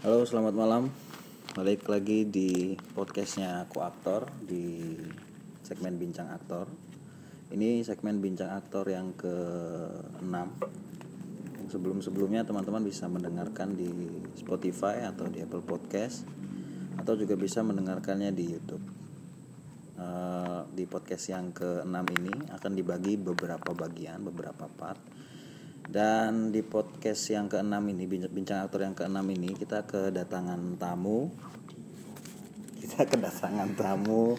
Halo, selamat malam. Balik lagi di podcastnya Aku Aktor di segmen Bincang Aktor. Ini segmen Bincang Aktor yang ke-6. Sebelum-sebelumnya teman-teman bisa mendengarkan di Spotify atau di Apple Podcast atau juga bisa mendengarkannya di YouTube. Eh, di podcast yang ke-6 ini akan dibagi beberapa bagian, beberapa part dan di podcast yang keenam ini bincang aktor yang keenam ini kita kedatangan tamu. Kita kedatangan tamu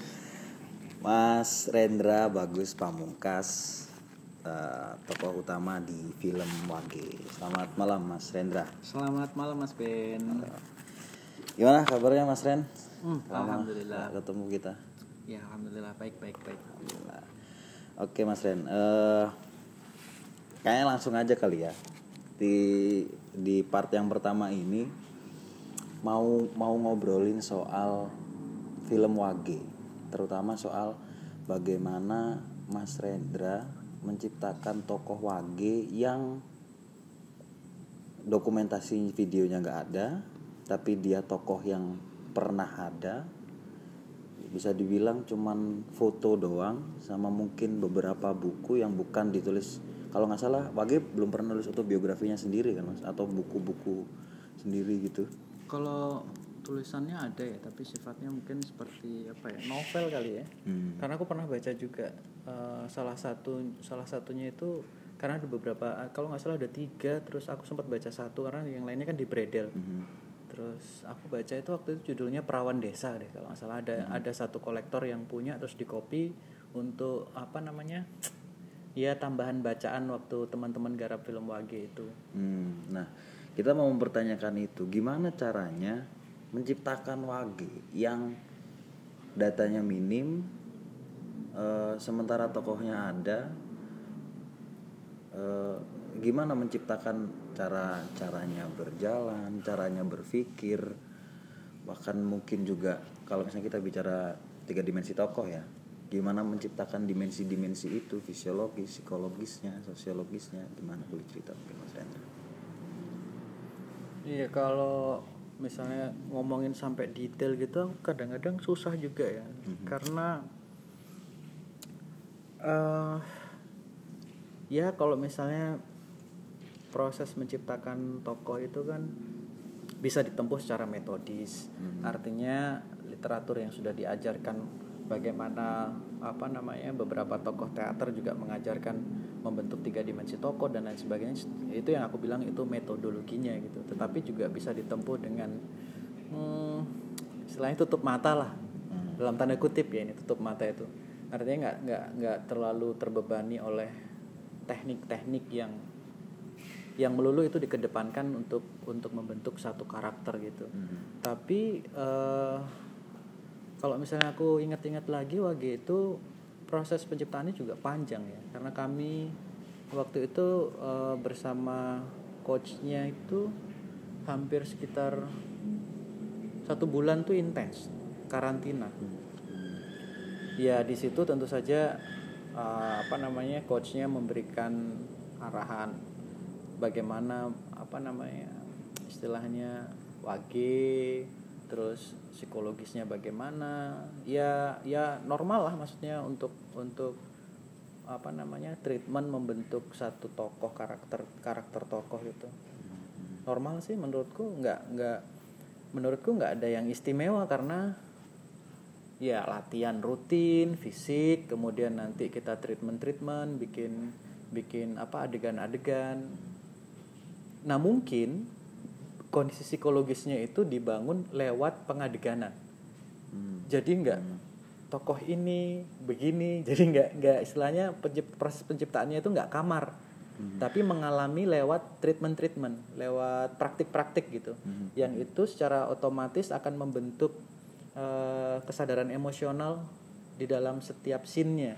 Mas Rendra Bagus Pamungkas uh, tokoh utama di film Wage. Selamat malam Mas Rendra. Selamat malam Mas Ben. Gimana kabarnya Mas Ren? Hmm, Lama alhamdulillah. ketemu kita. Ya alhamdulillah baik baik baik. Alhamdulillah. Oke Mas Ren, eh, kayaknya langsung aja kali ya. Di di part yang pertama ini mau mau ngobrolin soal film Wage, terutama soal bagaimana Mas Rendra menciptakan tokoh Wage yang dokumentasi videonya nggak ada, tapi dia tokoh yang pernah ada. Bisa dibilang cuman foto doang sama mungkin beberapa buku yang bukan ditulis kalau nggak salah Wage belum pernah nulis autobiografinya sendiri kan mas atau buku-buku sendiri gitu Kalau tulisannya ada ya tapi sifatnya mungkin seperti apa ya novel kali ya. Hmm. Karena aku pernah baca juga eh, salah satu salah satunya itu karena ada beberapa kalau nggak salah ada tiga terus aku sempat baca satu karena yang lainnya kan di Bredel. Mhm. Terus aku baca itu waktu itu judulnya Perawan Desa deh kalau nggak salah ada ada satu kolektor yang punya terus di copy untuk apa namanya ya tambahan bacaan waktu teman-teman garap film Wage itu. Hmm, nah kita mau mempertanyakan itu. Gimana caranya menciptakan Wage yang datanya minim eh, sementara tokohnya ada? Eh, gimana menciptakan cara caranya berjalan caranya berpikir? Bahkan mungkin juga kalau misalnya kita bicara tiga dimensi tokoh ya gimana menciptakan dimensi-dimensi itu fisiologis psikologisnya sosiologisnya gimana boleh cerita mungkin mas Rendra Iya kalau misalnya ngomongin sampai detail gitu kadang-kadang susah juga ya. Karena eh ya kalau misalnya proses menciptakan tokoh itu kan bisa ditempuh secara metodis. Artinya literatur yang sudah diajarkan bagaimana apa namanya beberapa tokoh teater juga mengajarkan membentuk tiga dimensi tokoh dan lain sebagainya. Itu yang aku bilang itu metodologinya gitu. Tetapi juga bisa ditempuh dengan hmm, istilahnya tutup mata lah. Dalam tanda kutip ya ini tutup mata itu. Artinya nggak nggak nggak terlalu terbebani oleh teknik-teknik yang yang melulu itu dikedepankan untuk untuk membentuk satu karakter gitu. Tapi eh, kalau misalnya aku ingat-ingat lagi Wage itu proses penciptaannya juga panjang ya. Karena kami waktu itu eh, bersama coachnya itu hampir sekitar satu bulan tuh intens karantina. Ya di situ tentu saja eh, apa namanya coachnya memberikan arahan bagaimana apa namanya istilahnya wage terus psikologisnya bagaimana? Ya ya normal lah maksudnya untuk untuk apa namanya treatment membentuk satu tokoh karakter karakter tokoh itu normal sih menurutku nggak nggak menurutku nggak ada yang istimewa karena ya latihan rutin fisik kemudian nanti kita treatment treatment bikin bikin apa adegan-adegan. Nah mungkin kondisi psikologisnya itu dibangun lewat pengadeganan. Jadi nggak tokoh ini begini jadi nggak nggak istilahnya pencip- proses penciptaannya itu nggak kamar tapi mengalami lewat treatment treatment lewat praktik-praktik gitu. Yang itu secara otomatis akan membentuk eh, kesadaran emosional di dalam setiap scene-nya.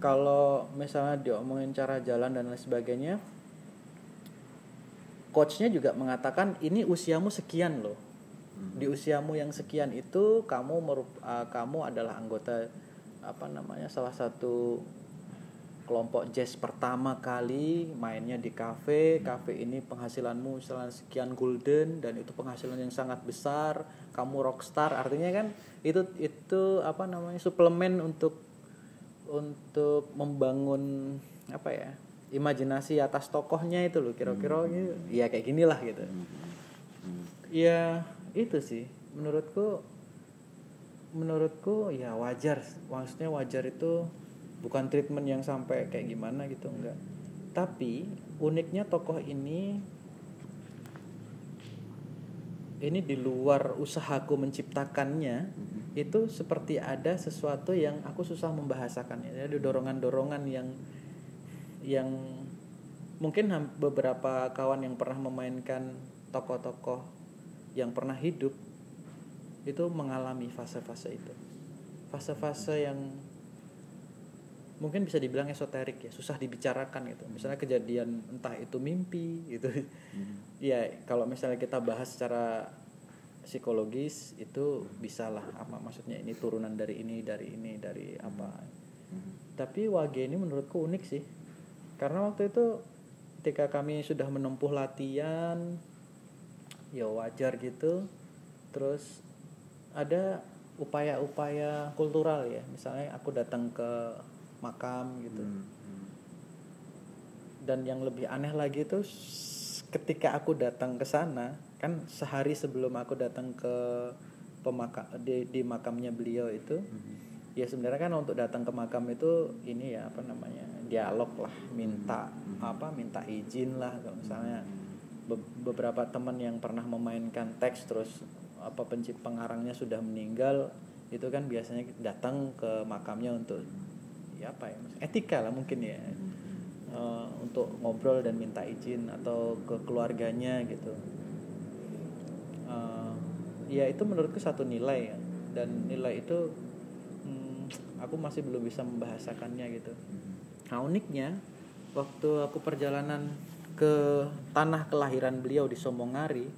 Kalau misalnya diomongin cara jalan dan lain sebagainya coachnya juga mengatakan ini usiamu sekian loh. Di usiamu yang sekian itu kamu merup, uh, kamu adalah anggota apa namanya salah satu kelompok jazz pertama kali mainnya di kafe. Kafe ini penghasilanmu misalnya sekian golden dan itu penghasilan yang sangat besar. Kamu rockstar. Artinya kan itu itu apa namanya suplemen untuk untuk membangun apa ya imajinasi atas tokohnya itu loh kira-kira hmm. ya kayak gini lah gitu hmm. Hmm. ya itu sih menurutku menurutku ya wajar maksudnya wajar itu bukan treatment yang sampai kayak gimana gitu enggak tapi uniknya tokoh ini ini di luar usahaku menciptakannya mm-hmm. itu seperti ada sesuatu yang aku susah membahasakannya ada dorongan-dorongan yang yang mungkin beberapa kawan yang pernah memainkan tokoh-tokoh yang pernah hidup itu mengalami fase-fase itu. Fase-fase yang mungkin bisa dibilang esoterik ya susah dibicarakan gitu. Misalnya kejadian entah itu mimpi gitu. Hmm. ya kalau misalnya kita bahas secara psikologis itu bisalah apa maksudnya ini turunan dari ini dari ini dari apa. Hmm. tapi wage ini menurutku unik sih karena waktu itu ketika kami sudah menempuh latihan ya wajar gitu terus ada upaya-upaya kultural ya misalnya aku datang ke makam gitu hmm, hmm. dan yang lebih aneh lagi itu ketika aku datang ke sana kan sehari sebelum aku datang ke pemakam di, di makamnya beliau itu hmm. ya sebenarnya kan untuk datang ke makam itu ini ya apa namanya dialog lah minta hmm. apa minta izin lah kalau misalnya be beberapa teman yang pernah memainkan teks terus apa pencipta pengarangnya sudah meninggal itu kan biasanya datang ke makamnya untuk ya apa ya etika lah mungkin ya. Uh, untuk ngobrol dan minta izin atau ke keluarganya gitu. Uh, ya itu menurutku satu nilai ya. Dan nilai itu hmm, aku masih belum bisa membahasakannya gitu nah uniknya waktu aku perjalanan ke tanah kelahiran beliau di Somongari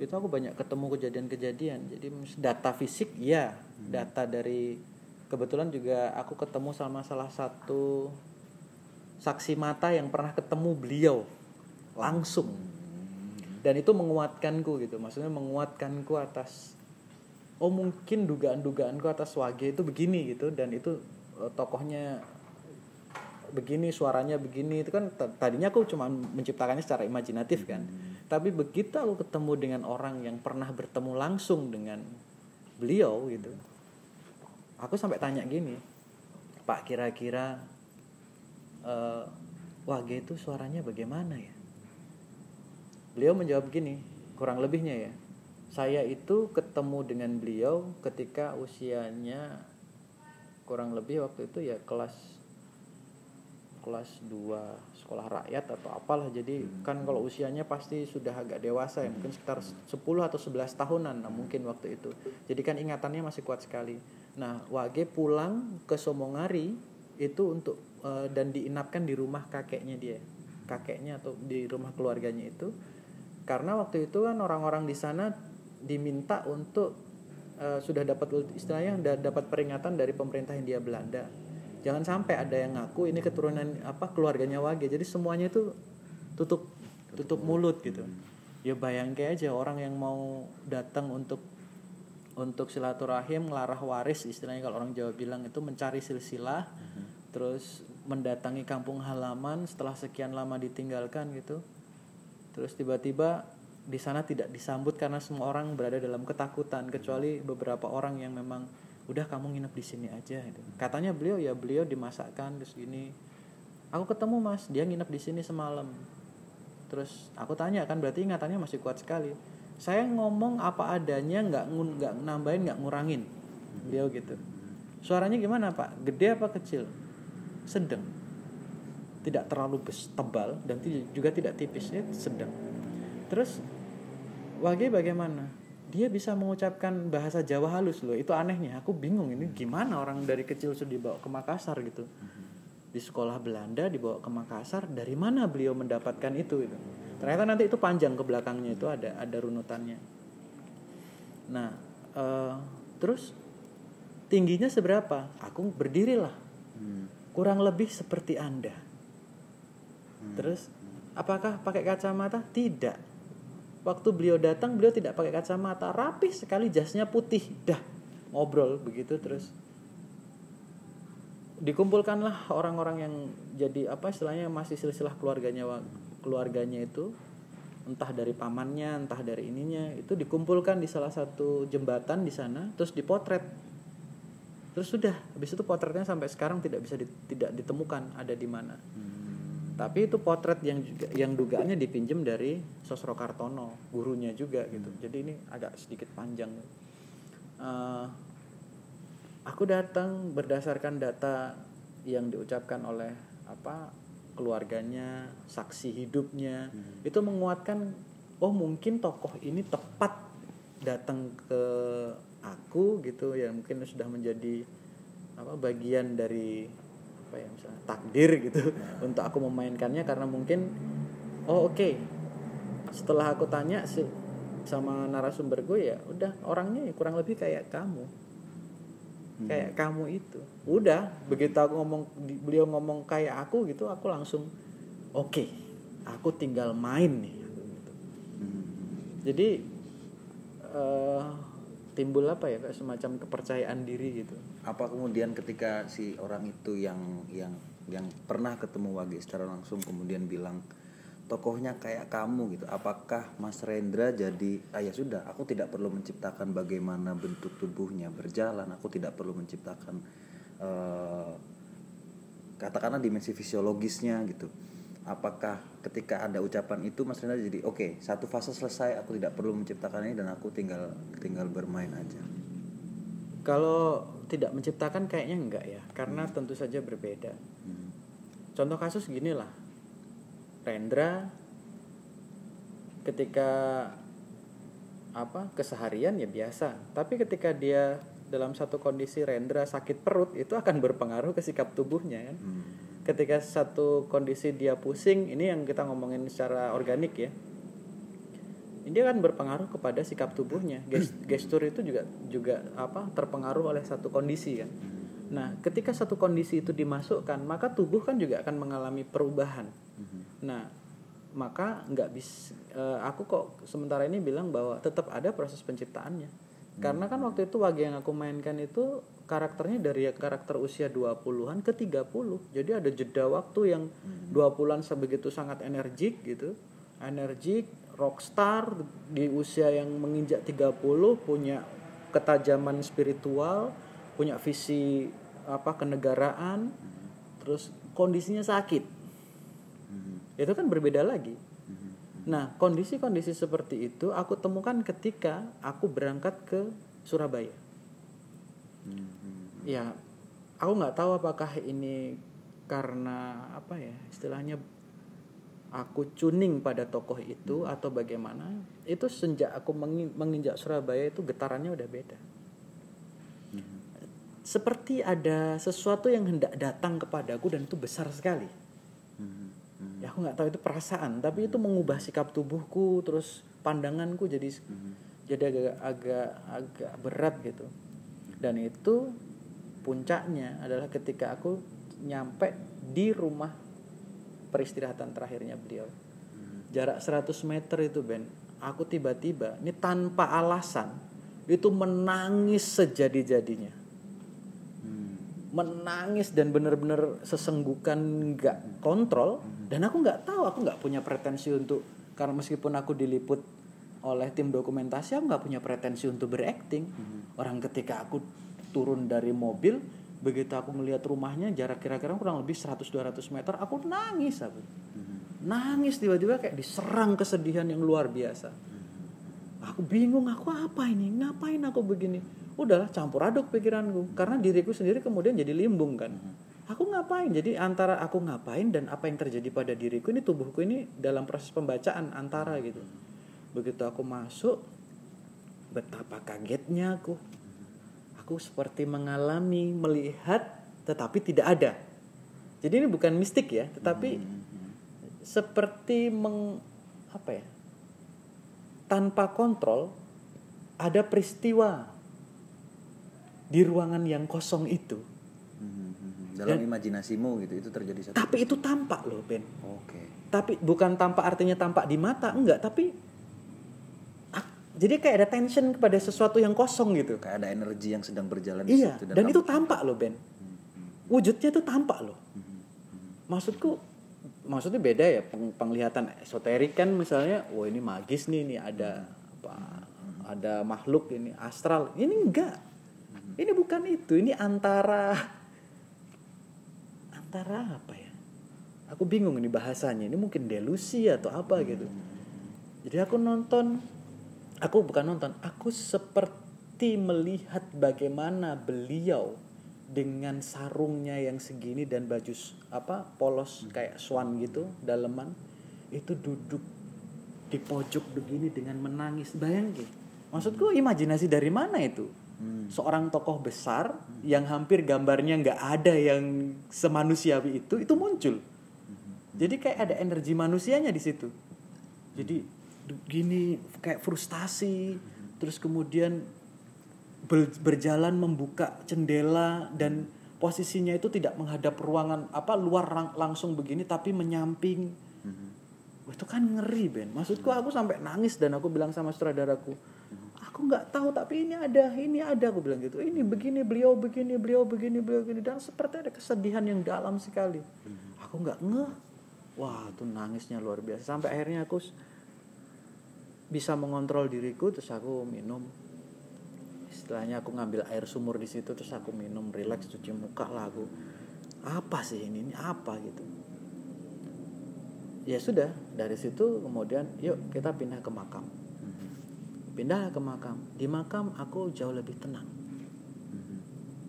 itu aku banyak ketemu kejadian-kejadian. Jadi data fisik ya data dari kebetulan juga aku ketemu sama salah satu saksi mata yang pernah ketemu beliau langsung. Dan itu menguatkanku gitu. Maksudnya menguatkanku atas oh mungkin dugaan-dugaanku atas wage itu begini gitu. Dan itu uh, tokohnya begini suaranya begini itu kan tadinya aku cuma menciptakannya secara imajinatif kan. Tapi begitu aku ketemu dengan orang yang pernah bertemu langsung dengan beliau gitu aku sampai tanya gini pak kira-kira uh, Wage itu suaranya bagaimana ya? Beliau menjawab gini kurang lebihnya ya saya itu ketemu dengan beliau ketika usianya kurang lebih waktu itu ya kelas kelas 2 sekolah rakyat atau apalah jadi kan kalau usianya pasti sudah agak dewasa ya mungkin sekitar 10 atau 11 tahunan nah mungkin waktu itu jadi kan ingatannya masih kuat sekali Nah, Wage pulang ke Somongari itu untuk uh, dan diinapkan di rumah kakeknya dia, kakeknya atau di rumah keluarganya itu. Karena waktu itu kan orang-orang di sana diminta untuk uh, sudah dapat istilahnya dapat peringatan dari pemerintah Hindia Belanda. Jangan sampai ada yang ngaku ini keturunan apa keluarganya Wage. Jadi semuanya itu tutup tutup mulut gitu. Ya bayangkan aja orang yang mau datang untuk untuk silaturahim ngelarah waris istilahnya kalau orang Jawa bilang itu mencari silsilah mm-hmm. terus mendatangi kampung halaman setelah sekian lama ditinggalkan gitu terus tiba-tiba di sana tidak disambut karena semua orang berada dalam ketakutan kecuali beberapa orang yang memang udah kamu nginep di sini aja gitu. katanya beliau ya beliau dimasakkan terus gini. Aku ketemu mas. Dia nginep di sini semalam. Terus aku tanya kan berarti ingatannya masih kuat sekali. Saya ngomong apa adanya nggak nggak nambahin nggak ngurangin. Beliau gitu. Suaranya gimana pak? Gede apa kecil? Sedang. Tidak terlalu bes, tebal dan juga tidak tipis ya sedang. Terus Wage bagaimana dia bisa mengucapkan bahasa Jawa halus loh. Itu anehnya. Aku bingung ini gimana orang dari kecil sudah dibawa ke Makassar gitu. Di sekolah Belanda dibawa ke Makassar dari mana beliau mendapatkan itu itu ternyata nanti itu panjang ke belakangnya itu ada ada runutannya. Nah uh, terus tingginya seberapa? Aku berdiri lah hmm. kurang lebih seperti anda. Terus apakah pakai kacamata? Tidak waktu beliau datang beliau tidak pakai kacamata rapih sekali jasnya putih. Dah ngobrol begitu terus. Dikumpulkanlah orang-orang yang jadi apa istilahnya masih silsilah keluarganya keluarganya itu. Entah dari pamannya entah dari ininya. Itu dikumpulkan di salah satu jembatan di sana terus dipotret. Terus sudah habis itu potretnya sampai sekarang tidak bisa di- tidak ditemukan ada di mana tapi itu potret yang juga yang dugaannya dipinjam dari Sosro Kartono gurunya juga gitu. Jadi ini agak sedikit panjang. Eh, aku datang berdasarkan data yang diucapkan oleh apa keluarganya saksi hidupnya. Itu menguatkan oh mungkin tokoh ini tepat datang ke aku gitu ya mungkin sudah menjadi apa bagian dari apa ya misalnya takdir gitu. Untuk aku memainkannya karena mungkin oh oke. Setelah aku tanya si- sama narasumber gue ya udah orangnya ya kurang lebih kayak kamu. Kayak kamu itu. Udah begitu aku ngomong beliau ngomong kayak aku gitu aku langsung oke aku tinggal main nih gitu. jadi eh, timbul apa ya kayak semacam kepercayaan diri gitu. Apa kemudian ketika si orang itu yang yang yang pernah ketemu Wage secara langsung kemudian bilang tokohnya kayak kamu gitu. Apakah Mas Rendra jadi ah ya sudah aku tidak perlu menciptakan bagaimana bentuk tubuhnya berjalan aku tidak perlu menciptakan eh, katakanlah dimensi fisiologisnya gitu apakah ketika ada ucapan itu Mas Rendra jadi oke satu fase selesai aku tidak perlu menciptakan ini dan aku tinggal tinggal bermain aja kalau tidak menciptakan kayaknya enggak ya karena tentu saja berbeda. Hmm. contoh kasus gini lah. Rendra ketika apa keseharian ya biasa tapi ketika dia dalam satu kondisi Rendra sakit perut itu akan berpengaruh ke sikap tubuhnya kan? Hmm. Ketika satu kondisi dia pusing ini yang kita ngomongin secara organik ya. Ini akan berpengaruh kepada sikap tubuhnya. Ges- gestur itu juga juga apa terpengaruh oleh satu kondisi kan. Nah ketika satu kondisi itu dimasukkan maka tubuh kan juga akan mengalami perubahan. Nah maka nggak bisa aku kok sementara ini bilang bahwa tetap ada proses penciptaannya. Karena kan waktu itu wage yang aku mainkan itu karakternya dari karakter usia 20-an ke 30 jadi ada jeda waktu yang 20-an sebegitu sangat energik gitu. Energik rockstar di usia yang menginjak 30 punya ketajaman spiritual punya visi apa kenegaraan terus kondisinya sakit. Itu kan berbeda lagi. Nah kondisi-kondisi seperti itu aku temukan ketika aku berangkat ke Surabaya ya aku nggak tahu apakah ini karena apa ya istilahnya aku tuning pada tokoh itu atau bagaimana itu sejak aku mengi- menginjak Surabaya itu getarannya udah beda. Seperti ada sesuatu yang hendak datang kepadaku dan itu besar sekali. Ya aku nggak tahu itu perasaan tapi itu mengubah sikap tubuhku terus pandanganku jadi jadi agak agak agak berat gitu dan itu puncaknya adalah ketika aku nyampe di rumah peristirahatan terakhirnya beliau. Jarak 100 meter itu Ben. Aku tiba-tiba ini tanpa alasan itu menangis sejadi-jadinya. Menangis dan benar-benar sesenggukan nggak kontrol dan aku nggak tahu aku nggak punya pretensi untuk karena meskipun aku diliput oleh tim dokumentasi aku nggak punya pretensi untuk berakting. Orang ketika aku turun dari mobil begitu aku melihat rumahnya jarak kira-kira kurang lebih 100-200 meter aku nangis aku. Nangis tiba-tiba kayak diserang kesedihan yang luar biasa. Aku bingung aku apa ini? Ngapain aku begini? Udahlah campur aduk pikiranku. Karena diriku sendiri kemudian jadi limbung kan. Aku ngapain? Jadi antara aku ngapain dan apa yang terjadi pada diriku ini tubuhku ini dalam proses pembacaan antara gitu begitu aku masuk betapa kagetnya aku. Aku seperti mengalami melihat tetapi tidak ada. Jadi ini bukan mistik ya tetapi seperti meng apa ya tanpa kontrol ada peristiwa di ruangan yang kosong itu. Dalam imajinasimu gitu itu terjadi satu tapi itu tampak loh Ben. Oke. Tapi bukan tampak artinya tampak di mata enggak. Tapi jadi kayak ada tension kepada sesuatu yang kosong gitu. Kayak ada energi yang sedang berjalan di iya situ dan itu kamu- tampak loh Ben. Wujudnya itu tampak loh. Maksudku maksudnya beda ya peng- penglihatan esoterik kan misalnya wah ini magis nih ini ada apa ada makhluk ini astral. Ini enggak. Ini bukan itu ini antara antara apa ya? Aku bingung ini bahasanya ini mungkin delusi atau apa gitu. Jadi aku nonton aku bukan nonton. Aku seperti melihat bagaimana beliau dengan sarungnya yang segini dan baju apa polos kayak swan gitu daleman itu duduk di pojok begini dengan menangis. Bayangin maksudku imajinasi dari mana itu? Seorang tokoh besar yang hampir gambarnya nggak ada yang semanusiawi itu itu muncul. Jadi kayak ada energi manusianya di situ. Jadi gini kayak frustasi terus kemudian ber- berjalan membuka jendela dan posisinya itu tidak menghadap ruangan apa luar lang- langsung begini tapi menyamping. Wah, itu kan ngeri Ben. Maksudku aku sampai nangis dan aku bilang sama saudaraku aku nggak tahu tapi ini ada ini ada. Aku bilang gitu ini begini beliau begini beliau begini beliau begini. Dan seperti ada kesedihan yang dalam sekali. Aku nggak ngeh. Wah tuh nangisnya luar biasa. Sampai akhirnya aku bisa mengontrol diriku terus aku minum. Istilahnya aku ngambil air sumur di situ terus aku minum relax cuci muka lah aku. Apa sih ini? Ini apa gitu? Ya sudah dari situ kemudian yuk kita pindah ke makam. Pindah ke makam. Di makam aku jauh lebih tenang.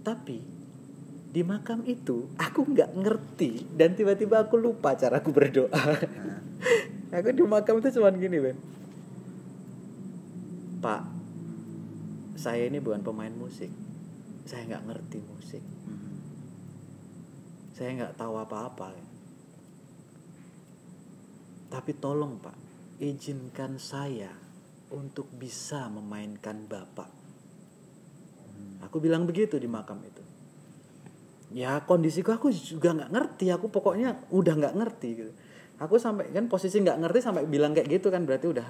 Tapi di makam itu aku nggak ngerti dan tiba-tiba aku lupa cara aku berdoa. Aku di makam itu cuman gini Ben Pak saya ini bukan pemain musik. Saya nggak ngerti musik. Saya nggak tahu apa-apa. Tapi tolong Pak izinkan saya untuk bisa memainkan Bapak. Aku bilang begitu di makam itu. Ya kondisiku aku juga nggak ngerti. Aku pokoknya udah nggak ngerti gitu. Aku sampai kan posisi nggak ngerti sampai bilang kayak gitu kan berarti udah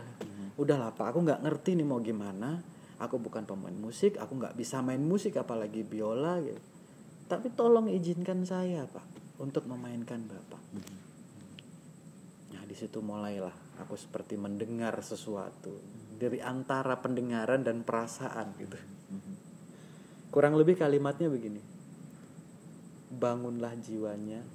udah lah pak aku nggak ngerti nih mau gimana. Aku bukan pemain musik aku nggak bisa main musik apalagi biola gitu. Tapi tolong izinkan saya pak untuk memainkan bapak. Nah di situ mulailah aku seperti mendengar sesuatu dari antara pendengaran dan perasaan gitu. Kurang lebih kalimatnya begini. Bangunlah jiwanya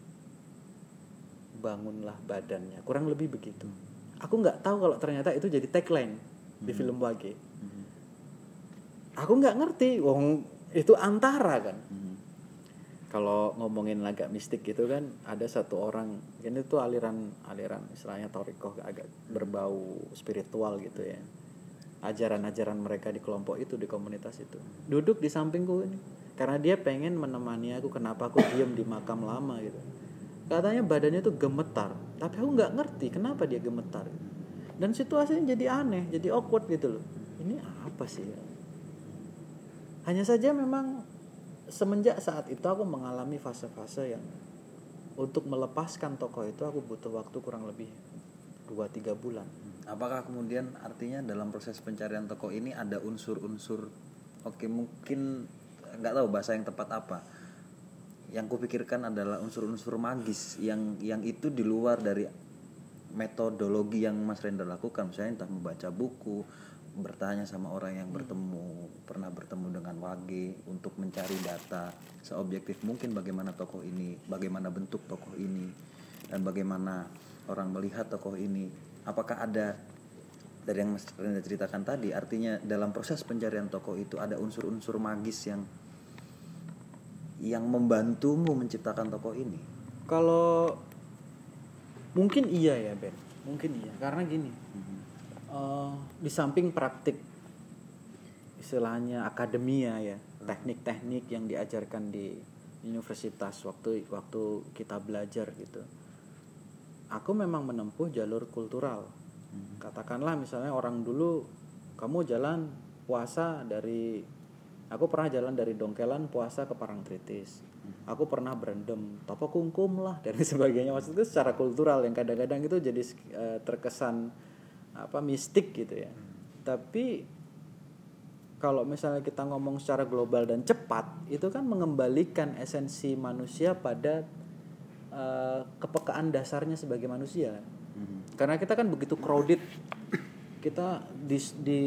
bangunlah badannya. Kurang lebih begitu aku nggak tahu kalau ternyata itu jadi tagline di film Wage. Aku nggak ngerti wong itu antara kan. Kalau ngomongin agak mistik gitu kan ada satu orang ini tuh aliran aliran istilahnya torikoh agak berbau spiritual gitu ya. Ajaran-ajaran mereka di kelompok itu di komunitas itu. Duduk di sampingku ini karena dia pengen menemani aku kenapa aku diem di makam lama gitu katanya badannya tuh gemetar. Tapi aku nggak ngerti kenapa dia gemetar. Dan situasinya jadi aneh jadi awkward gitu loh. Ini apa sih? Ya? hanya saja memang semenjak saat itu aku mengalami fase-fase yang untuk melepaskan tokoh itu aku butuh waktu kurang lebih 2-3 bulan. Apakah kemudian artinya dalam proses pencarian tokoh ini ada unsur-unsur? Oke mungkin nggak tahu bahasa yang tepat apa yang kupikirkan adalah unsur-unsur magis yang yang itu di luar dari metodologi yang Mas Rendra lakukan. Misalnya entah membaca buku bertanya sama orang yang bertemu pernah bertemu dengan Wage untuk mencari data seobjektif mungkin bagaimana tokoh ini bagaimana bentuk tokoh ini dan bagaimana orang melihat tokoh ini. Apakah ada dari yang Mas Rendra ceritakan tadi artinya dalam proses pencarian tokoh itu ada unsur-unsur magis yang yang membantumu menciptakan tokoh ini? Kalau mungkin iya ya Ben. Mungkin iya. Karena gini eh, di samping praktik istilahnya akademia ya teknik-teknik yang diajarkan di universitas waktu waktu kita belajar gitu aku memang menempuh jalur kultural. Katakanlah misalnya orang dulu kamu jalan puasa dari Aku pernah jalan dari Dongkelan puasa ke Parangtritis. Aku pernah berendam topo kungkum lah dan sebagainya. Maksudnya secara kultural yang kadang-kadang itu jadi eh, terkesan apa mistik gitu ya. Tapi kalau misalnya kita ngomong secara global dan cepat, itu kan mengembalikan esensi manusia pada eh, kepekaan dasarnya sebagai manusia. Karena kita kan begitu crowded, kita di, di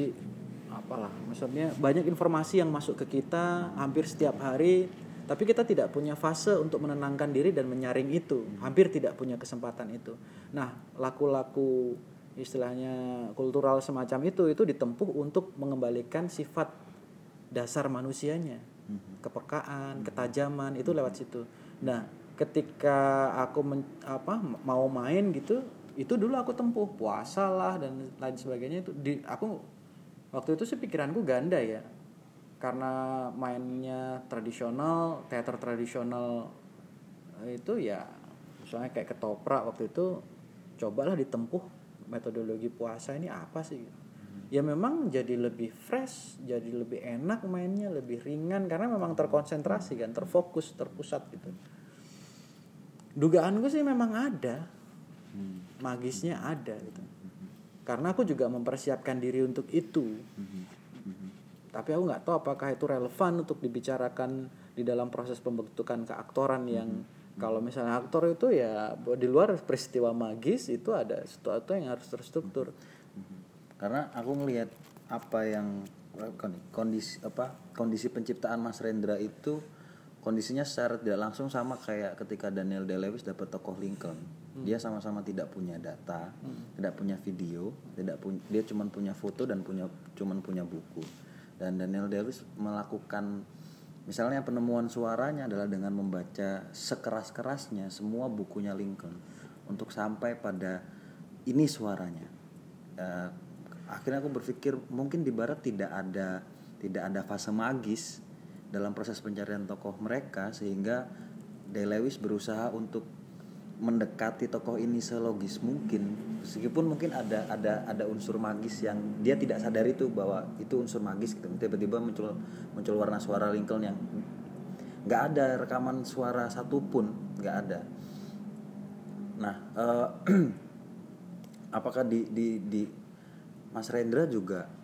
apalah, maksudnya banyak informasi yang masuk ke kita hampir setiap hari, tapi kita tidak punya fase untuk menenangkan diri dan menyaring itu, hampir tidak punya kesempatan itu. Nah, laku-laku istilahnya kultural semacam itu itu ditempuh untuk mengembalikan sifat dasar manusianya. Kepekaan ketajaman itu lewat situ. Nah ketika aku men, apa mau main gitu itu dulu aku tempuh puasa lah dan lain sebagainya itu di aku waktu itu sih pikiranku ganda ya. Karena mainnya tradisional teater tradisional itu ya misalnya kayak ketoprak waktu itu cobalah ditempuh metodologi puasa ini apa sih? Ya memang jadi lebih fresh jadi lebih enak mainnya lebih ringan karena memang terkonsentrasi kan terfokus terpusat gitu. Dugaanku sih memang ada. Magisnya ada gitu karena aku juga mempersiapkan diri untuk itu. Tapi aku nggak tahu apakah itu relevan untuk dibicarakan di dalam proses pembentukan keaktoran yang kalau misalnya aktor itu ya di luar peristiwa magis itu ada sesuatu yang harus terstruktur. Karena aku ngelihat apa yang kondisi apa kondisi penciptaan Mas Rendra itu kondisinya secara tidak langsung sama kayak ketika Daniel Day-Lewis dapat tokoh Lincoln dia sama-sama tidak punya data tidak punya video tidak punya dia cuma punya foto dan punya cuman punya buku. Dan Daniel Day-Lewis melakukan Misalnya penemuan suaranya adalah dengan membaca sekeras-kerasnya semua bukunya Lincoln untuk sampai pada ini suaranya. Uh, akhirnya aku berpikir mungkin di Barat tidak ada tidak ada fase magis dalam proses pencarian tokoh mereka sehingga Day Lewis berusaha untuk mendekati tokoh ini selogis mungkin meskipun mungkin ada ada ada unsur magis yang dia tidak sadar itu bahwa itu unsur magis gitu. Tiba-tiba muncul muncul warna suara Lincoln yang nggak ada rekaman suara satupun nggak ada. Nah uh, apakah di di di Mas Rendra juga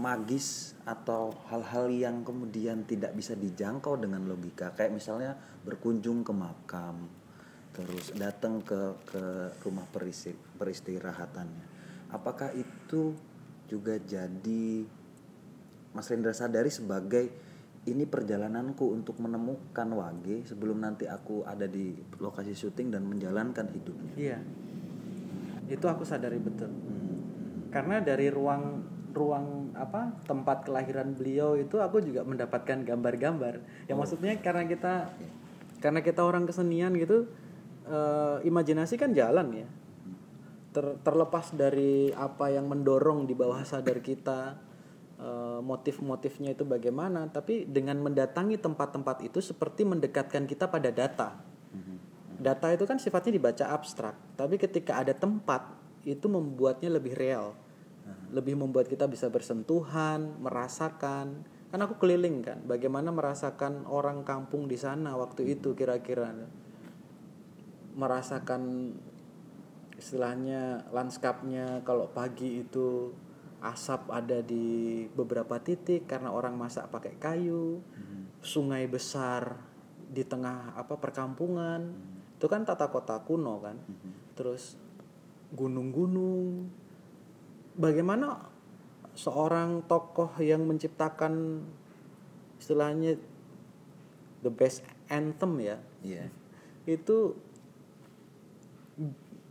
magis atau hal-hal yang kemudian tidak bisa dijangkau dengan logika. Kayak misalnya berkunjung ke makam terus datang ke ke rumah peristi, peristirahatannya. Apakah itu juga jadi Mas Rendra sadari sebagai ini perjalananku untuk menemukan Wage sebelum nanti aku ada di lokasi syuting dan menjalankan hidupnya. Iya. Itu aku sadari betul. Hmm. karena dari ruang ruang apa tempat kelahiran beliau itu aku juga mendapatkan gambar-gambar. Yang oh. maksudnya karena kita karena kita orang kesenian gitu uh, imajinasi kan jalan ya. Ter, terlepas dari apa yang mendorong di bawah sadar kita uh, motif-motifnya itu bagaimana tapi dengan mendatangi tempat-tempat itu seperti mendekatkan kita pada data. Data itu kan sifatnya dibaca abstrak tapi ketika ada tempat itu membuatnya lebih real lebih membuat kita bisa bersentuhan, merasakan. Kan aku keliling kan, bagaimana merasakan orang kampung di sana waktu itu kira-kira. Merasakan istilahnya lanskapnya kalau pagi itu asap ada di beberapa titik karena orang masak pakai kayu. Sungai besar di tengah apa perkampungan. Itu kan tata kota kuno kan. Terus gunung-gunung bagaimana seorang tokoh yang menciptakan istilahnya the best anthem ya yeah. itu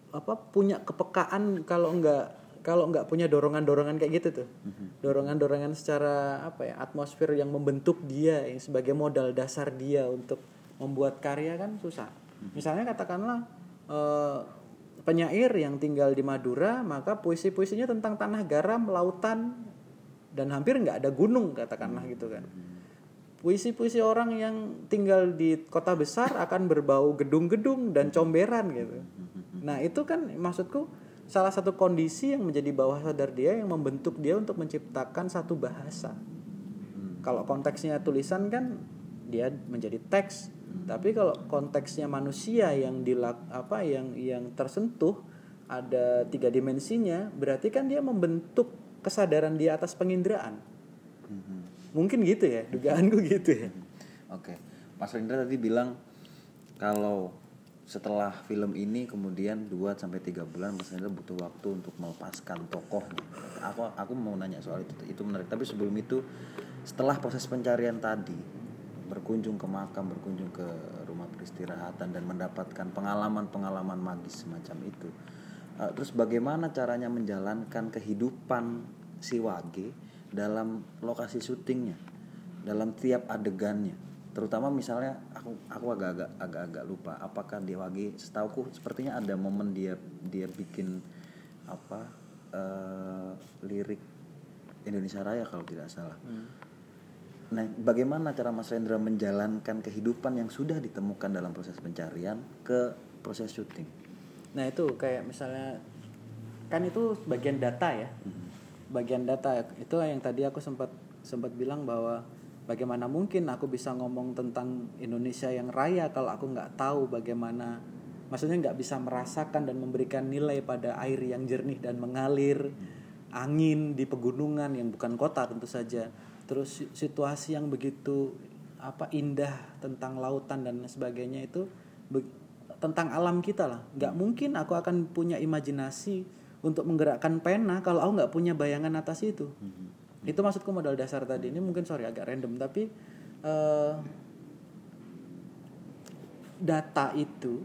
apa punya kepekaan kalau enggak kalau enggak punya dorongan-dorongan kayak gitu tuh mm-hmm. dorongan-dorongan secara apa ya atmosfer yang membentuk dia yang sebagai modal dasar dia untuk membuat karya kan susah mm-hmm. misalnya katakanlah uh, penyair yang tinggal di Madura maka puisi-puisinya tentang tanah garam lautan dan hampir nggak ada gunung katakanlah gitu kan. Puisi-puisi orang yang tinggal di kota besar akan berbau gedung-gedung dan comberan gitu. Nah itu kan maksudku salah satu kondisi yang menjadi bawah sadar dia yang membentuk dia untuk menciptakan satu bahasa. Kalau konteksnya tulisan kan dia menjadi teks, tapi kalau konteksnya manusia yang dilak apa yang yang tersentuh ada tiga dimensinya, berarti kan dia membentuk kesadaran di atas penginderaan. Mungkin gitu ya, dugaanku gitu ya. Oke, Mas Rendra tadi bilang kalau setelah film ini kemudian 2 sampai tiga bulan Mas Rendra butuh waktu untuk melepaskan tokohnya. Aku aku mau nanya soal itu itu menarik. Tapi sebelum itu setelah proses pencarian tadi berkunjung ke makam, berkunjung ke rumah peristirahatan dan mendapatkan pengalaman-pengalaman magis semacam itu. Uh, terus bagaimana caranya menjalankan kehidupan si Wage dalam lokasi syutingnya, dalam tiap adegannya? terutama misalnya aku aku agak-agak agak-agak lupa apakah di Wage setauku sepertinya ada momen dia dia bikin apa uh, lirik Indonesia Raya kalau tidak salah. Nah, bagaimana cara Mas Rendra menjalankan kehidupan yang sudah ditemukan dalam proses pencarian ke proses syuting? Nah itu kayak misalnya kan itu bagian data ya, bagian data itu yang tadi aku sempat sempat bilang bahwa bagaimana mungkin aku bisa ngomong tentang Indonesia yang raya kalau aku nggak tahu bagaimana, maksudnya nggak bisa merasakan dan memberikan nilai pada air yang jernih dan mengalir, angin di pegunungan yang bukan kota tentu saja, terus situasi yang begitu apa indah tentang lautan dan sebagainya itu be- tentang alam kita lah. Nggak mungkin aku akan punya imajinasi untuk menggerakkan pena kalau aku nggak punya bayangan atas itu. Itu maksudku modal dasar tadi. Ini mungkin sorry agak random tapi eh, data itu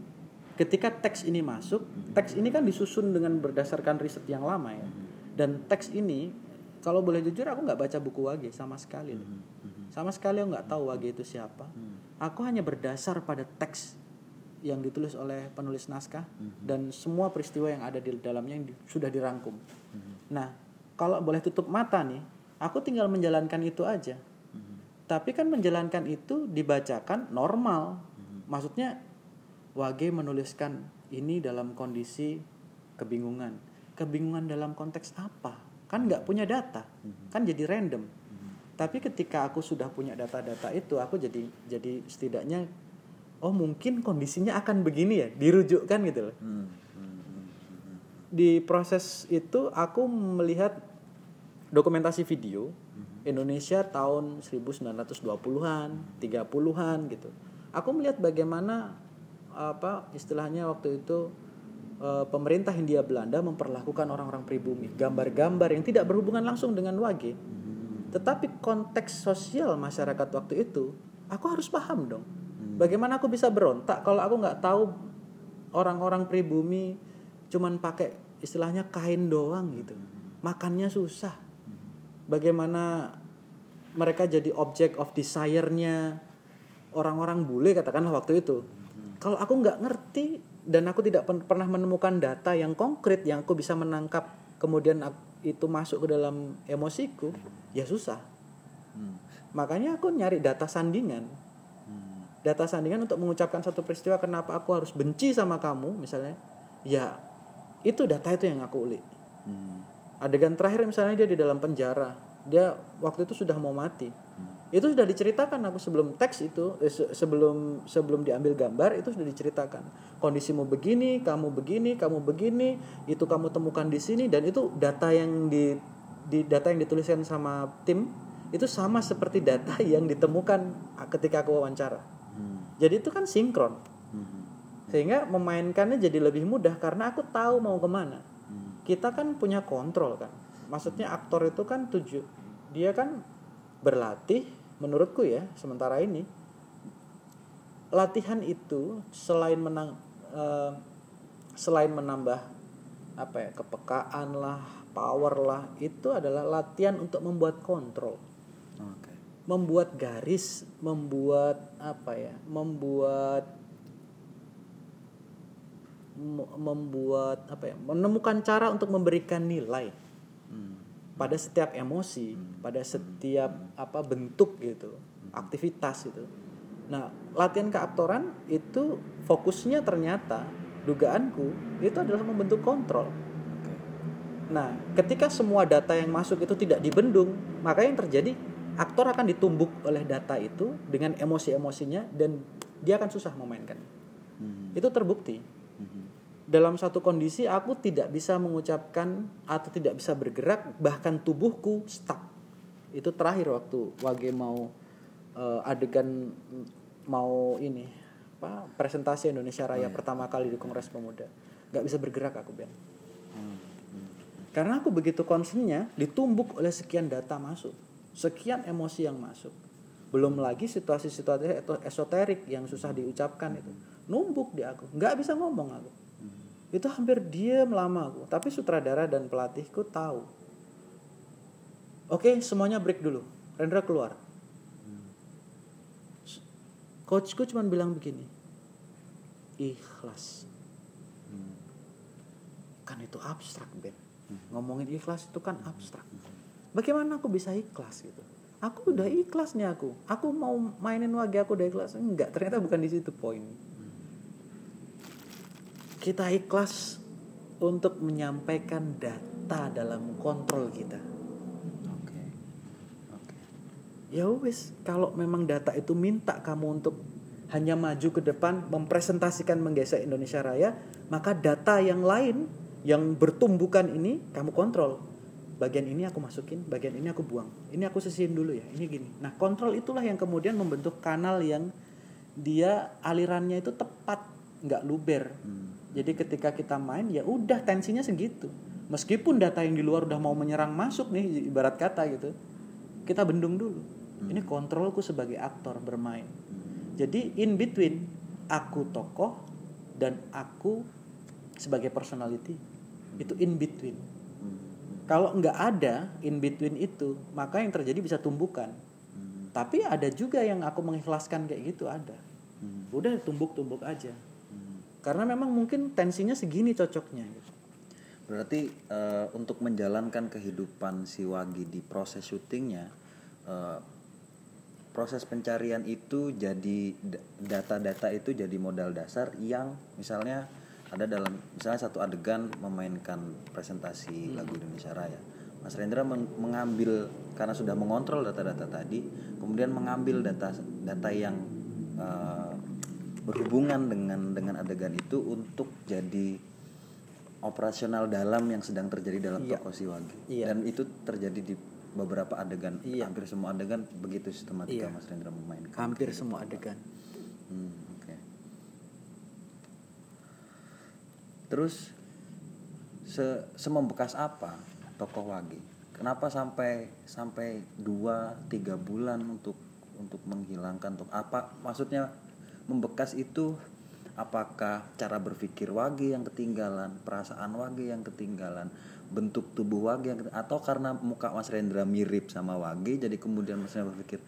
ketika teks ini masuk teks ini kan disusun dengan berdasarkan riset yang lama ya. Dan teks ini kalau boleh jujur aku nggak baca buku Wage sama sekali loh. sama sekali aku nggak tahu Wage itu siapa aku hanya berdasar pada teks yang ditulis oleh penulis naskah dan semua peristiwa yang ada di dalamnya yang di- sudah dirangkum. Nah, kalau boleh tutup mata nih, aku tinggal menjalankan itu aja. Tapi kan menjalankan itu dibacakan normal. Maksudnya Wage menuliskan ini dalam kondisi kebingungan. Kebingungan dalam konteks apa? Kan nggak punya data, kan jadi random. Tapi ketika aku sudah punya data-data itu, aku jadi jadi setidaknya oh mungkin kondisinya akan begini ya, dirujukkan gitu loh. Di proses itu aku melihat dokumentasi video Indonesia tahun 1920-an, 30-an gitu. Aku melihat bagaimana apa istilahnya waktu itu eh, pemerintah Hindia Belanda memperlakukan orang-orang pribumi, gambar-gambar yang tidak berhubungan langsung dengan wage. Tetapi konteks sosial masyarakat waktu itu, aku harus paham dong. Bagaimana aku bisa berontak kalau aku nggak tahu orang-orang pribumi cuman pakai istilahnya kain doang gitu. Makannya susah. Bagaimana mereka jadi object of desire-nya orang-orang bule katakanlah waktu itu. Kalau aku nggak ngerti dan aku tidak pen- pernah menemukan data yang konkret yang aku bisa menangkap kemudian itu masuk ke dalam emosiku, ya susah. Makanya aku nyari data sandingan. Data sandingan untuk mengucapkan satu peristiwa kenapa aku harus benci sama kamu misalnya. Ya itu data itu yang aku ulik. Adegan terakhir misalnya dia di dalam penjara. Dia waktu itu sudah mau mati. Itu sudah diceritakan aku sebelum teks itu eh, se- sebelum sebelum diambil gambar itu sudah diceritakan. Kondisimu begini, kamu begini, kamu begini, itu kamu temukan di sini dan itu data yang di di data yang dituliskan sama tim itu sama seperti data yang ditemukan ketika aku wawancara. Jadi itu kan sinkron. Sehingga memainkannya jadi lebih mudah karena aku tahu mau ke mana. Kita kan punya kontrol kan. Maksudnya aktor itu kan tujuh dia kan berlatih menurutku ya sementara ini latihan itu selain menang eh, selain menambah apa ya kepekaan lah power lah itu adalah latihan untuk membuat kontrol Oke. membuat garis, membuat apa ya, membuat me- membuat apa ya, menemukan cara untuk memberikan nilai pada setiap emosi, pada setiap apa bentuk gitu, aktivitas itu. Nah, latihan keaktoran itu fokusnya ternyata dugaanku itu adalah membentuk kontrol. Nah, ketika semua data yang masuk itu tidak dibendung, maka yang terjadi aktor akan ditumbuk oleh data itu dengan emosi-emosinya dan dia akan susah memainkan. Hmm. Itu terbukti. Hmm. Dalam satu kondisi aku tidak bisa mengucapkan atau tidak bisa bergerak, bahkan tubuhku stuck. Itu terakhir waktu Wage mau eh, adegan mau ini apa presentasi Indonesia Raya pertama kali di Kongres Pemuda. Nggak bisa bergerak aku Ben. Karena aku begitu concernnya ditumbuk oleh sekian data masuk, sekian emosi yang masuk. Belum lagi situasi-situasi esoterik yang susah diucapkan itu. Numbuk di aku, nggak bisa ngomong aku. Itu hampir diam lama aku, tapi sutradara dan pelatihku tahu. Oke, semuanya break dulu. Rendra keluar. Coachku cuma bilang begini. Ikhlas. Kan itu abstrak, Ben. Ngomongin ikhlas itu kan abstrak. Bagaimana aku bisa ikhlas gitu? Aku udah ikhlas nih aku. Aku mau mainin wage aku udah ikhlas. Enggak, ternyata bukan di situ poin. Kita ikhlas untuk menyampaikan data dalam kontrol kita. Oke. Oke. Ya wis, kalau memang data itu minta kamu untuk hanya maju ke depan mempresentasikan menggesek Indonesia Raya, maka data yang lain yang bertumbukan ini kamu kontrol. Bagian ini aku masukin, bagian ini aku buang. Ini aku sisihin dulu ya. Ini gini. Nah, kontrol itulah yang kemudian membentuk kanal yang dia alirannya itu tepat, nggak luber. Jadi ketika kita main ya udah tensinya segitu. Meskipun data yang di luar udah mau menyerang masuk nih ibarat kata gitu. Kita bendung dulu. Ini kontrolku sebagai aktor bermain. Jadi in between aku tokoh dan aku sebagai personality itu in between. Kalau nggak ada in between itu, maka yang terjadi bisa tumbukan. Tapi ada juga yang aku mengikhlaskan kayak gitu ada. Udah tumbuk-tumbuk aja. Karena memang mungkin tensinya segini cocoknya. Gitu. Berarti eh, untuk menjalankan kehidupan si Wagi di proses syutingnya, eh, proses pencarian itu jadi da- data-data itu jadi modal dasar yang misalnya ada dalam misalnya satu adegan memainkan presentasi lagu Indonesia Raya. Mas Rendra men- mengambil karena sudah mengontrol data-data tadi, kemudian mengambil data data yang eh, berhubungan dengan dengan adegan itu untuk jadi operasional dalam yang sedang terjadi dalam Iya. toko Siwagi. Iya. Dan itu terjadi di beberapa adegan, Iya. hampir semua adegan begitu sistematika Iya. Mas Rendra memainkan. Hampir semua adegan. Hmm, oke. Terus se semembekas apa tokoh Wagi? Kenapa sampai sampai dua tiga bulan untuk untuk menghilangkan untuk apa? Maksudnya membekas itu apakah cara berpikir Wagi yang ketinggalan, perasaan Wagi yang ketinggalan, bentuk tubuh Wagi yang atau karena muka Mas Rendra mirip sama Wagi jadi kemudian Mas Rendra berpikir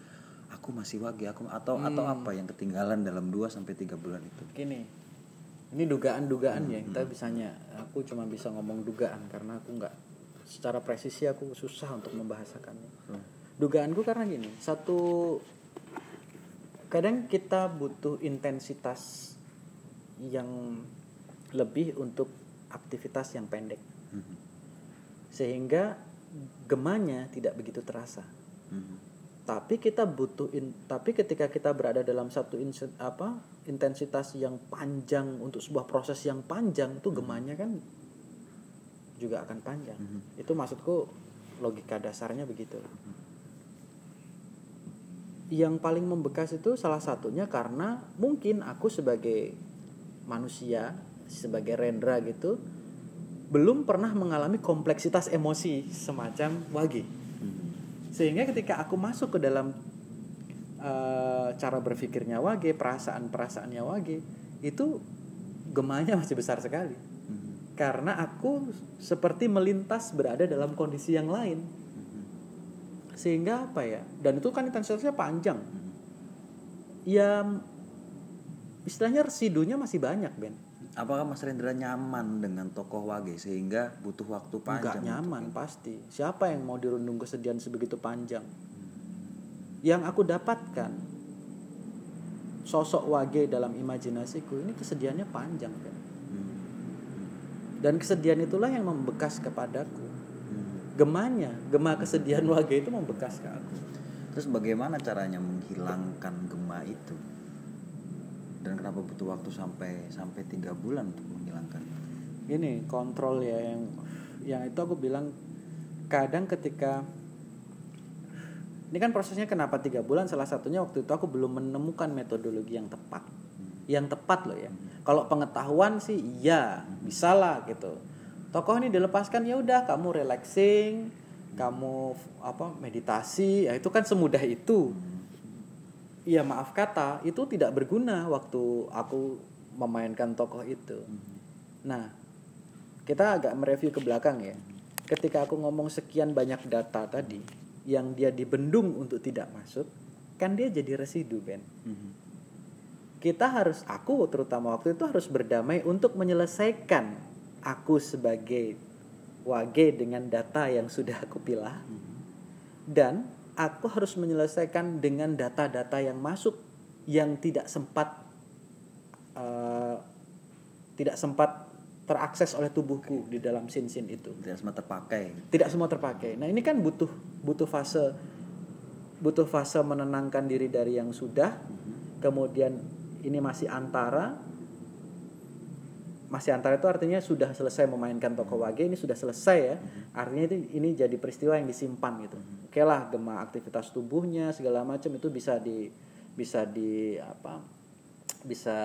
aku masih Wagi aku atau atau apa yang ketinggalan dalam 2 sampai tiga bulan itu? Gini, ini dugaan-dugaan ya kita bisanya. Aku cuma bisa ngomong dugaan karena aku nggak secara presisi aku susah untuk membahasakannya. Dugaanku karena gini, satu kadang kita butuh intensitas yang lebih untuk aktivitas yang pendek, sehingga gemanya tidak begitu terasa. Mhm. tapi kita butuh in- tapi ketika kita berada dalam satu inse- apa intensitas yang panjang untuk sebuah proses yang panjang itu gemanya kan juga akan panjang. Itu maksudku logika dasarnya begitu yang paling membekas itu salah satunya karena mungkin aku sebagai manusia sebagai Rendra gitu belum pernah mengalami kompleksitas emosi semacam Wagi sehingga ketika aku masuk ke dalam eh, cara berpikirnya Wage, perasaan-perasaannya Wage, itu gemanya masih besar sekali. Karena aku seperti melintas berada dalam kondisi yang lain. Sehingga apa ya? Dan itu kan intensitasnya panjang. Ya istilahnya residunya masih banyak, Ben. Apakah Mas Rendra nyaman dengan tokoh Wage sehingga butuh waktu panjang? nyaman pasti. Siapa yang mau dirundung kesedihan sebegitu panjang? Yang aku dapatkan sosok Wage dalam imajinasiku ini kesedihannya panjang kan. Dan kesedihan itulah yang membekas kepadaku. Gemanya gema kesedihan Wage itu membekas ke aku. Terus bagaimana caranya menghilangkan gema itu? Dan kenapa butuh waktu sampai sampai tiga bulan untuk menghilangkan? Ini kontrol ya yang yang itu aku bilang kadang ketika ini kan prosesnya kenapa tiga bulan? Salah satunya waktu itu aku belum menemukan metodologi yang tepat. Yang tepat loh ya. Kalau pengetahuan sih iya bisa lah gitu tokoh ini dilepaskan ya udah kamu relaxing kamu apa meditasi ya itu kan semudah itu Iya maaf kata itu tidak berguna waktu aku memainkan tokoh itu. Nah kita agak mereview ke belakang ya. Ketika aku ngomong sekian banyak data tadi yang dia dibendung untuk tidak masuk, kan dia jadi residu Ben. Kita harus aku terutama waktu itu harus berdamai untuk menyelesaikan aku sebagai wage dengan data yang sudah aku pilah. Dan aku harus menyelesaikan dengan data-data yang masuk yang tidak sempat uh, tidak sempat terakses oleh tubuhku di dalam sin-sin itu. Tidak semua terpakai. Tidak semua terpakai. Nah ini kan butuh butuh fase butuh fase menenangkan diri dari yang sudah. Kemudian ini masih antara masih antara itu artinya sudah selesai memainkan toko wage ini sudah selesai ya. Artinya itu ini jadi peristiwa yang disimpan gitu. Oke lah gema aktivitas tubuhnya segala macam itu bisa di bisa di apa bisa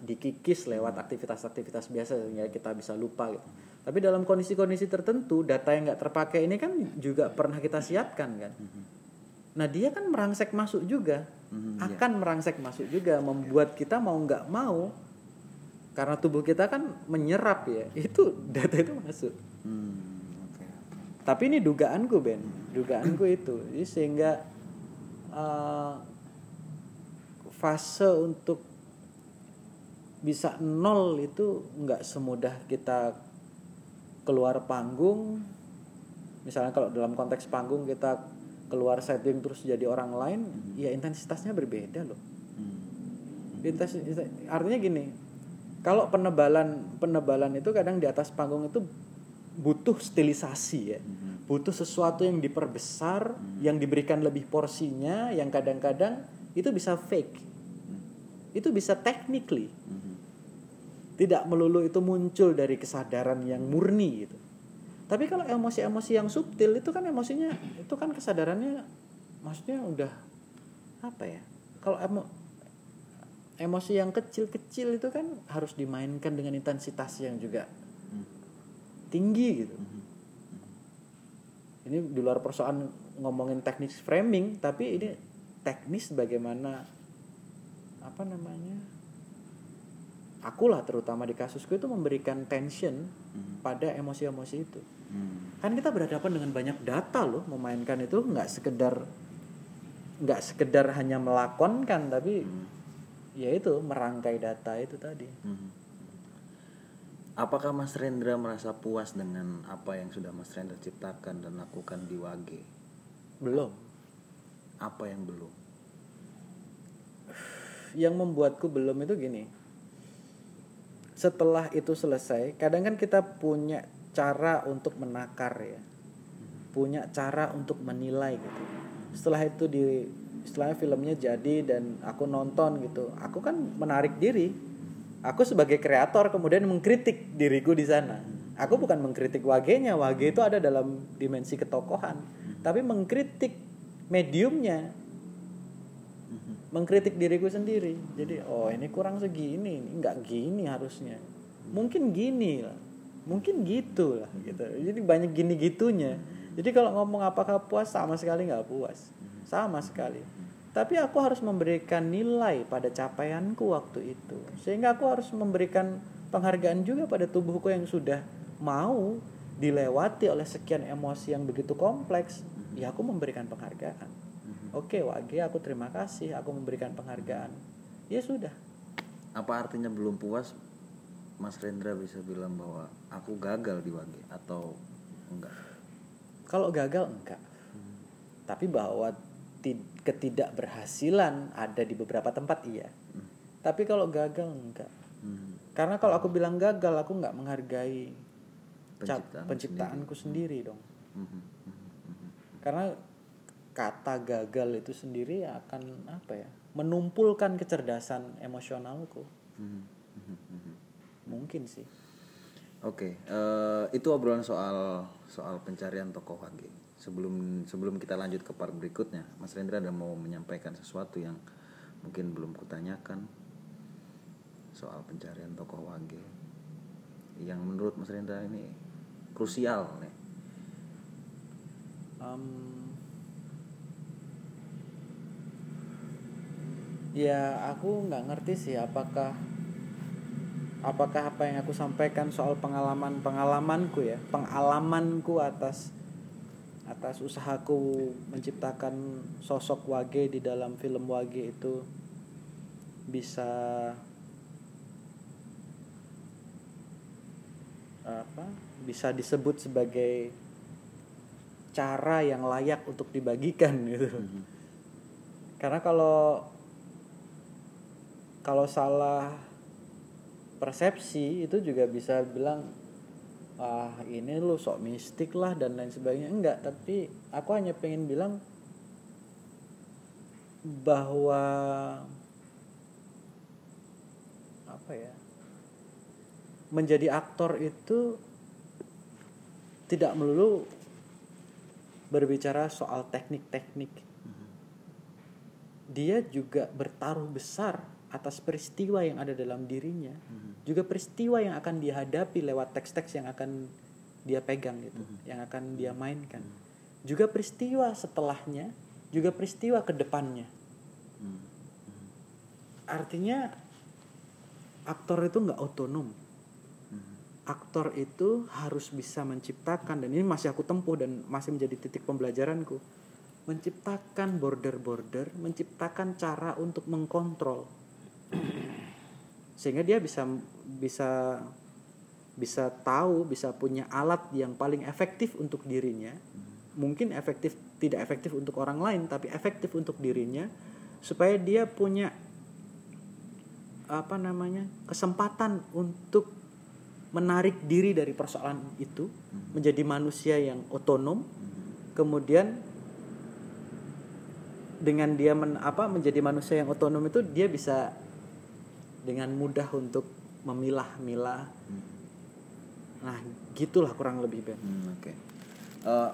dikikis lewat aktivitas-aktivitas biasa sehingga kita bisa lupa gitu. Tapi dalam kondisi-kondisi tertentu data yang nggak terpakai ini kan juga pernah kita siapkan kan. Nah dia kan merangsek masuk juga. Akan merangsek masuk juga membuat kita mau nggak mau karena tubuh kita kan menyerap ya itu data itu masuk. Hmm, oke. tapi ini dugaanku Ben. Dugaanku itu. Jadi sehingga uh, fase untuk bisa nol itu nggak semudah kita keluar panggung. Misalnya kalau dalam konteks panggung kita keluar setting terus jadi orang lain ya intensitasnya berbeda loh. Hmm. Intensitas artinya gini kalau penebalan penebalan itu kadang di atas panggung itu butuh stilisasi ya. Butuh sesuatu yang diperbesar yang diberikan lebih porsinya yang kadang-kadang itu bisa fake. Itu bisa technically. Tidak melulu itu muncul dari kesadaran yang murni gitu. Tapi kalau emosi-emosi yang subtil itu kan emosinya itu kan kesadarannya maksudnya udah apa ya? Kalau emo, emosi yang kecil-kecil itu kan harus dimainkan dengan intensitas yang juga tinggi gitu ini di luar persoalan ngomongin teknis framing tapi ini teknis bagaimana apa namanya akulah terutama di kasusku itu memberikan tension pada emosi-emosi itu Hmm. kan kita berhadapan dengan banyak data loh memainkan itu nggak sekedar nggak sekedar hanya melakonkan tapi ya itu merangkai data itu tadi Hmm. Apakah Mas Rendra merasa puas dengan apa yang sudah Mas Rendra ciptakan dan lakukan di Wage? belum Apa yang belum? yang membuatku belum itu gini setelah itu selesai kadang kan kita punya cara untuk menakar ya punya cara untuk menilai gitu setelah itu di setelah filmnya jadi dan aku nonton gitu. Aku kan menarik diri. Aku sebagai kreator kemudian mengkritik diriku di sana. Aku bukan mengkritik wagenya. Wage itu ada dalam dimensi ketokohan. Tapi mengkritik mediumnya. Mengkritik diriku sendiri. Jadi oh ini kurang segini. Ini nggak gini harusnya. Mungkin gini lah. Mungkin gitu lah gitu. Jadi banyak gini gitunya. Jadi kalau ngomong apakah puas sama sekali nggak puas sama sekali tapi aku harus memberikan nilai pada capaianku waktu itu sehingga aku harus memberikan penghargaan juga pada tubuhku yang sudah mau dilewati oleh sekian emosi yang begitu kompleks ya aku memberikan penghargaan Oke, Wage, aku terima kasih. Aku memberikan penghargaan. Ya sudah. Apa artinya belum puas? Mas Rendra bisa bilang bahwa aku gagal di Wage atau enggak? Kalau gagal enggak. Tapi bahwa ketidakberhasilan ada di beberapa tempat iya. Tapi kalau gagal enggak. Hmm. Karena kalau aku bilang gagal, aku nggak menghargai cap- Penciptaan penciptaanku sendiri. dong. Mhm. karena kata gagal itu sendiri akan apa ya menumpulkan kecerdasan emosionalku. Mhm. Mhm. mungkin sih Oke, eh, itu obrolan soal soal pencarian tokoh wage. Sebelum sebelum kita lanjut ke part berikutnya, Mas Rendra ada mau menyampaikan sesuatu yang mungkin belum kutanyakan soal pencarian tokoh wage, yang menurut Mas Rendra ini krusial nih. Em, ya aku nggak ngerti sih apakah apakah apa yang aku sampaikan soal pengalaman pengalamanku ya pengalamanku atas atas usahaku menciptakan sosok Wage di dalam film Wage itu bisa apa bisa disebut sebagai cara yang layak untuk dibagikan gitu. Karena kalau kalau salah persepsi itu juga bisa bilang ah ini lu sok mistik lah dan lain sebagainya. Enggak tapi aku hanya pengen bilang bahwa apa ya? Menjadi aktor itu tidak melulu berbicara soal teknik-teknik. Dia juga bertaruh besar atas peristiwa yang ada dalam dirinya juga peristiwa yang akan dihadapi lewat teks-teks yang akan dia pegang gitu yang akan dia mainkan. Juga peristiwa setelahnya juga peristiwa ke depannya artinya aktor itu nggak otonom. Aktor itu harus bisa menciptakan dan ini masih aku tempuh dan masih menjadi titik pembelajaranku. Menciptakan border-border menciptakan cara untuk mengkontrol sehingga dia bisa bisa bisa tahu bisa punya alat yang paling efektif untuk dirinya. Mungkin efektif tidak efektif untuk orang lain tapi efektif untuk dirinya supaya dia punya apa namanya kesempatan untuk menarik diri dari persoalan itu menjadi manusia yang otonom kemudian dengan dia men, apa menjadi manusia yang otonom itu dia bisa dengan mudah untuk memilah-milah. Nah gitulah kurang lebih Ben. Hmm, Oke. Eh,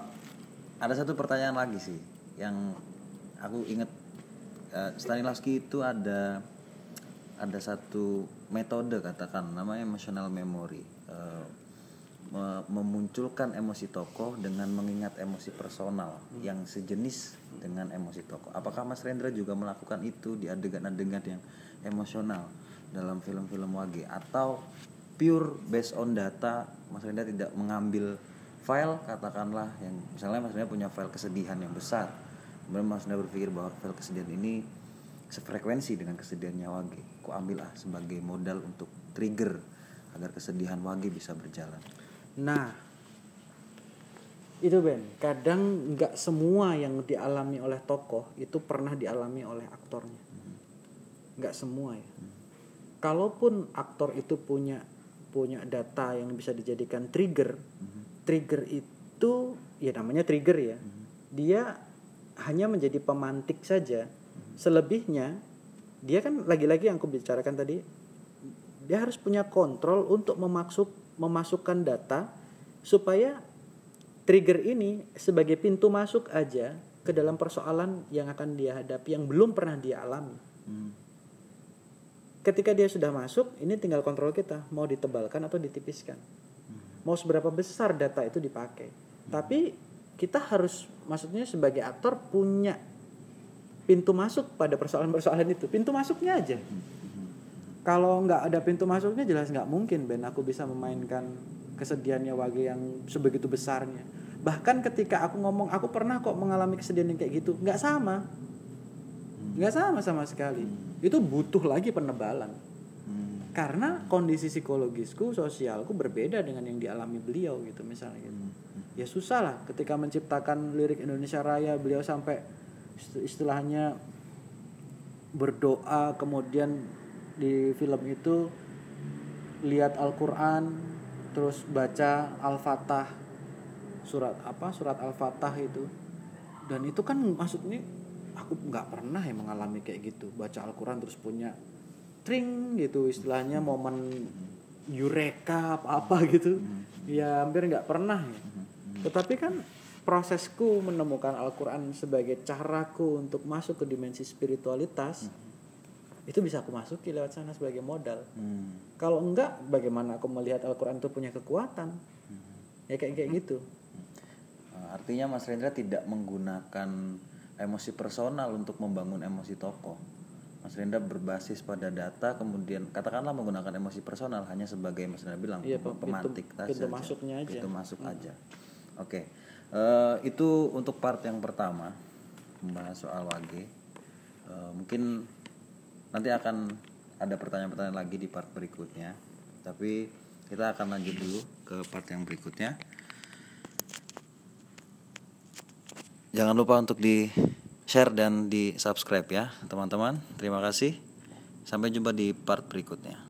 ada satu pertanyaan lagi sih yang aku ingat eh, Stanislavski itu ada ada satu metode katakan namanya emotional memory. Me- memunculkan emosi tokoh dengan mengingat emosi personal yang sejenis dengan emosi tokoh. Apakah Mas Rendra juga melakukan itu di adegan-adegan yang emosional dalam film-film Wage atau pure based on data Mas Rendra tidak mengambil file katakanlah yang misalnya Mas Rendra punya file kesedihan yang besar kemudian Mas Rendra berpikir bahwa file kesedihan ini sefrekuensi dengan kesedihannya Wage ku ambil ah sebagai modal untuk trigger agar kesedihan Wage bisa berjalan Nah, itu Ben, kadang nggak semua yang dialami oleh tokoh itu pernah dialami oleh aktornya. Nggak semua ya. Kalaupun aktor itu punya punya data yang bisa dijadikan trigger, trigger itu ya namanya trigger ya. Dia hanya menjadi pemantik saja. Selebihnya dia kan lagi-lagi yang aku bicarakan tadi, dia harus punya kontrol untuk memaksuk memasukkan data supaya trigger ini sebagai pintu masuk aja ke dalam persoalan yang akan dia hadapi yang belum pernah dia alami. Hmm. Ketika dia sudah masuk, ini tinggal kontrol kita mau ditebalkan atau ditipiskan. Mau seberapa besar data itu dipakai. Tapi kita harus maksudnya sebagai aktor punya pintu masuk pada persoalan-persoalan itu. Pintu masuknya aja. Kalau nggak ada pintu masuknya jelas nggak mungkin Ben aku bisa memainkan kesedihannya Wage yang sebegitu besarnya. Bahkan ketika aku ngomong aku pernah kok mengalami kesedihan yang kayak gitu, nggak sama, nggak sama sama sekali. Itu butuh lagi penebalan. Karena kondisi psikologisku, sosialku berbeda dengan yang dialami beliau gitu misalnya gitu. Ya susah lah ketika menciptakan lirik Indonesia Raya beliau sampai ist- istilahnya berdoa kemudian di film itu lihat Al-Qur'an terus baca Al-Fatah surat apa surat al-fatah itu dan itu kan maksudnya aku nggak pernah ya mengalami kayak gitu. Baca Al-Quran terus punya tring gitu istilahnya momen eureka apa apa gitu. Ya hampir nggak pernah ya. Tetapi kan prosesku menemukan Al-Quran sebagai caraku untuk masuk ke dimensi spiritualitas itu bisa aku masuki lewat sana sebagai modal. Hmm. kalau enggak bagaimana aku melihat Al-Quran itu punya kekuatan? Ya kayak kayak gitu. Artinya Mas Rendra tidak menggunakan emosi personal untuk membangun emosi tokoh. Mas Rendra berbasis pada data, kemudian katakanlah menggunakan emosi personal hanya sebagai Mas Rendra bilang Iya, pintu- pemantik saja. pintu masuknya aja. Hmm. Pintu masuk aja. Oke, Eh, itu untuk part yang pertama membahas soal wage. Eh, mungkin nanti akan ada pertanyaan-pertanyaan lagi di part berikutnya. Tapi kita akan lanjut dulu ke part yang berikutnya. Jangan lupa untuk di share dan di subscribe ya teman-teman. Terima kasih. Sampai jumpa di part berikutnya.